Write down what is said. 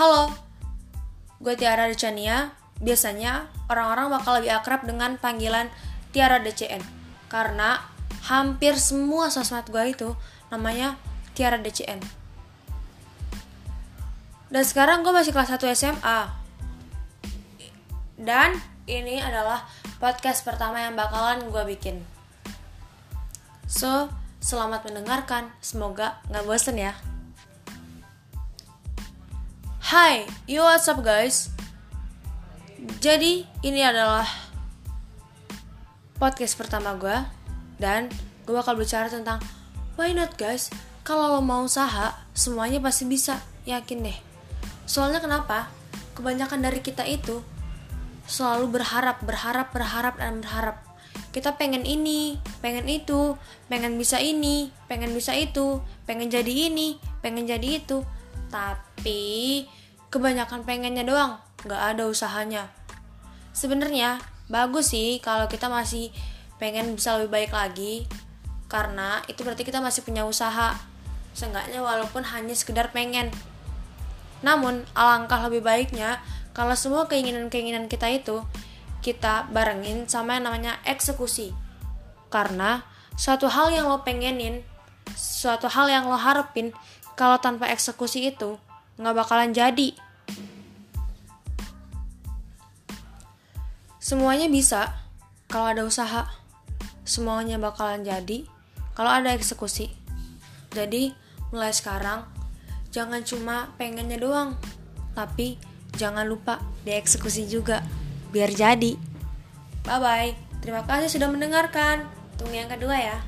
Halo, gue Tiara Decania. Biasanya orang-orang bakal lebih akrab dengan panggilan Tiara DCN karena hampir semua sosmed gue itu namanya Tiara DCN. Dan sekarang gue masih kelas 1 SMA. Dan ini adalah podcast pertama yang bakalan gue bikin. So, selamat mendengarkan. Semoga nggak bosen ya. Hai, yo what's up guys? Jadi, ini adalah podcast pertama gue dan gue bakal bicara tentang why not guys? Kalau lo mau usaha, semuanya pasti bisa. Yakin deh. Soalnya kenapa? Kebanyakan dari kita itu selalu berharap, berharap, berharap, dan berharap. Kita pengen ini, pengen itu, pengen bisa ini, pengen bisa itu, pengen jadi ini, pengen jadi itu. Tapi kebanyakan pengennya doang, nggak ada usahanya. Sebenarnya bagus sih kalau kita masih pengen bisa lebih baik lagi, karena itu berarti kita masih punya usaha. Seenggaknya walaupun hanya sekedar pengen. Namun alangkah lebih baiknya kalau semua keinginan-keinginan kita itu kita barengin sama yang namanya eksekusi. Karena suatu hal yang lo pengenin, suatu hal yang lo harapin, kalau tanpa eksekusi itu nggak bakalan jadi. Semuanya bisa kalau ada usaha. Semuanya bakalan jadi kalau ada eksekusi. Jadi, mulai sekarang jangan cuma pengennya doang, tapi jangan lupa dieksekusi juga biar jadi. Bye bye. Terima kasih sudah mendengarkan. Tunggu yang kedua ya.